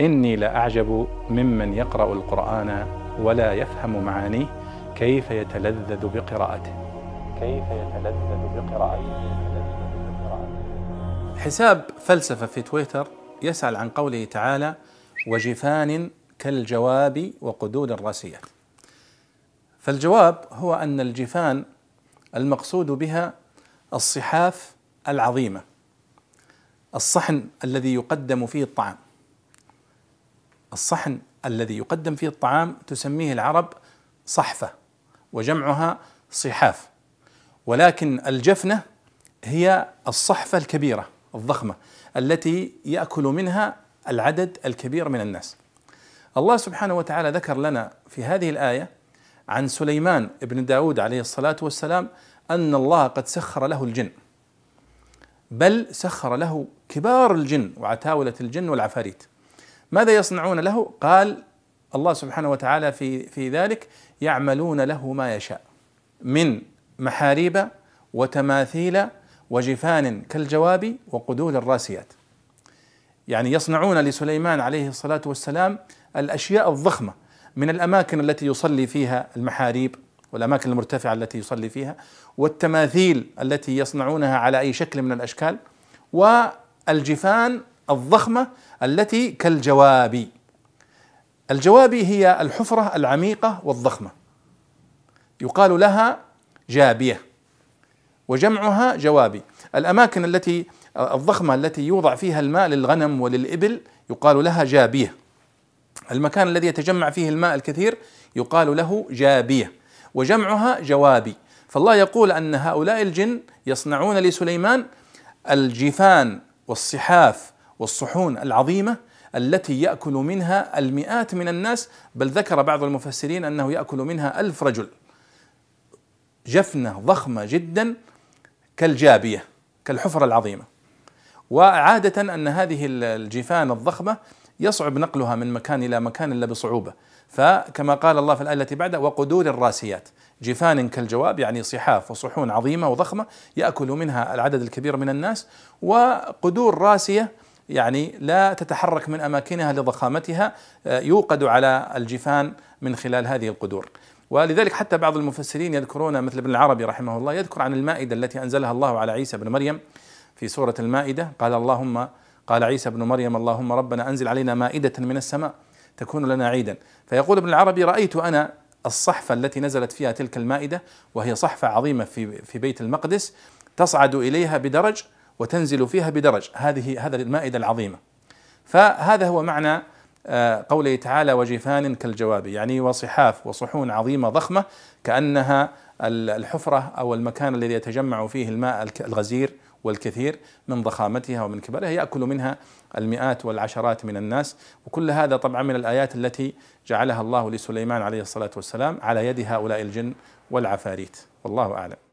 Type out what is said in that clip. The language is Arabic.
إني لأعجب ممن يقرأ القرآن ولا يفهم معانيه كيف يتلذذ بقراءته. كيف يتلذذ بقراءته. حساب فلسفة في تويتر يسأل عن قوله تعالى وجفان كالجواب وقدود الراسيات فالجواب هو أن الجفان المقصود بها الصحاف العظيمة الصحن الذي يقدم فيه الطعام. الصحن الذي يقدم فيه الطعام تسميه العرب صحفة وجمعها صحاف. ولكن الجفنة هي الصحفة الكبيرة الضخمة التي يأكل منها العدد الكبير من الناس. الله سبحانه وتعالى ذكر لنا في هذه الآية عن سليمان بن داود عليه الصلاة والسلام أن الله قد سخر له الجن. بل سخر له كبار الجن وعتاولة الجن والعفاريت. ماذا يصنعون له؟ قال الله سبحانه وتعالى في في ذلك يعملون له ما يشاء من محاريب وتماثيل وجفان كالجواب وقدود الراسيات يعني يصنعون لسليمان عليه الصلاة والسلام الأشياء الضخمة من الأماكن التي يصلي فيها المحاريب والأماكن المرتفعة التي يصلي فيها والتماثيل التي يصنعونها على أي شكل من الأشكال والجفان الضخمة التي كالجواب. الجواب هي الحفرة العميقة والضخمة. يقال لها جابية وجمعها جوابي. الأماكن التي الضخمة التي يوضع فيها الماء للغنم وللإبل يقال لها جابية. المكان الذي يتجمع فيه الماء الكثير يقال له جابية وجمعها جوابي. فالله يقول أن هؤلاء الجن يصنعون لسليمان الجفان والصحاف والصحون العظيمة التي يأكل منها المئات من الناس بل ذكر بعض المفسرين أنه يأكل منها ألف رجل. جفنة ضخمة جدا كالجابية كالحفرة العظيمة. وعادة أن هذه الجفان الضخمة يصعب نقلها من مكان إلى مكان إلا بصعوبة. فكما قال الله في الآية التي بعدها وقدور الراسيات. جفان كالجواب يعني صحاف وصحون عظيمة وضخمة يأكل منها العدد الكبير من الناس. وقدور راسية يعني لا تتحرك من أماكنها لضخامتها يوقد على الجفان من خلال هذه القدور. ولذلك حتى بعض المفسرين يذكرون مثل ابن العربي رحمه الله يذكر عن المائدة التي أنزلها الله على عيسى بن مريم في سورة المائدة قال اللهم قال عيسى بن مريم اللهم ربنا أنزل علينا مائدة من السماء تكون لنا عيدا. فيقول ابن العربي رأيت أنا الصحفة التي نزلت فيها تلك المائدة وهي صحفة عظيمة في في بيت المقدس تصعد إليها بدرج وتنزل فيها بدرج. هذه هذا المائدة العظيمة. فهذا هو معنى آه، قوله تعالى وجفان كالجواب يعني وصحاف وصحون عظيمة ضخمة كأنها الحفرة أو المكان الذي يتجمع فيه الماء الغزير والكثير من ضخامتها ومن كبرها يأكل منها المئات والعشرات من الناس. وكل هذا طبعا من الآيات التي جعلها الله لسليمان عليه الصلاة والسلام على يد هؤلاء الجن والعفاريت. والله أعلم.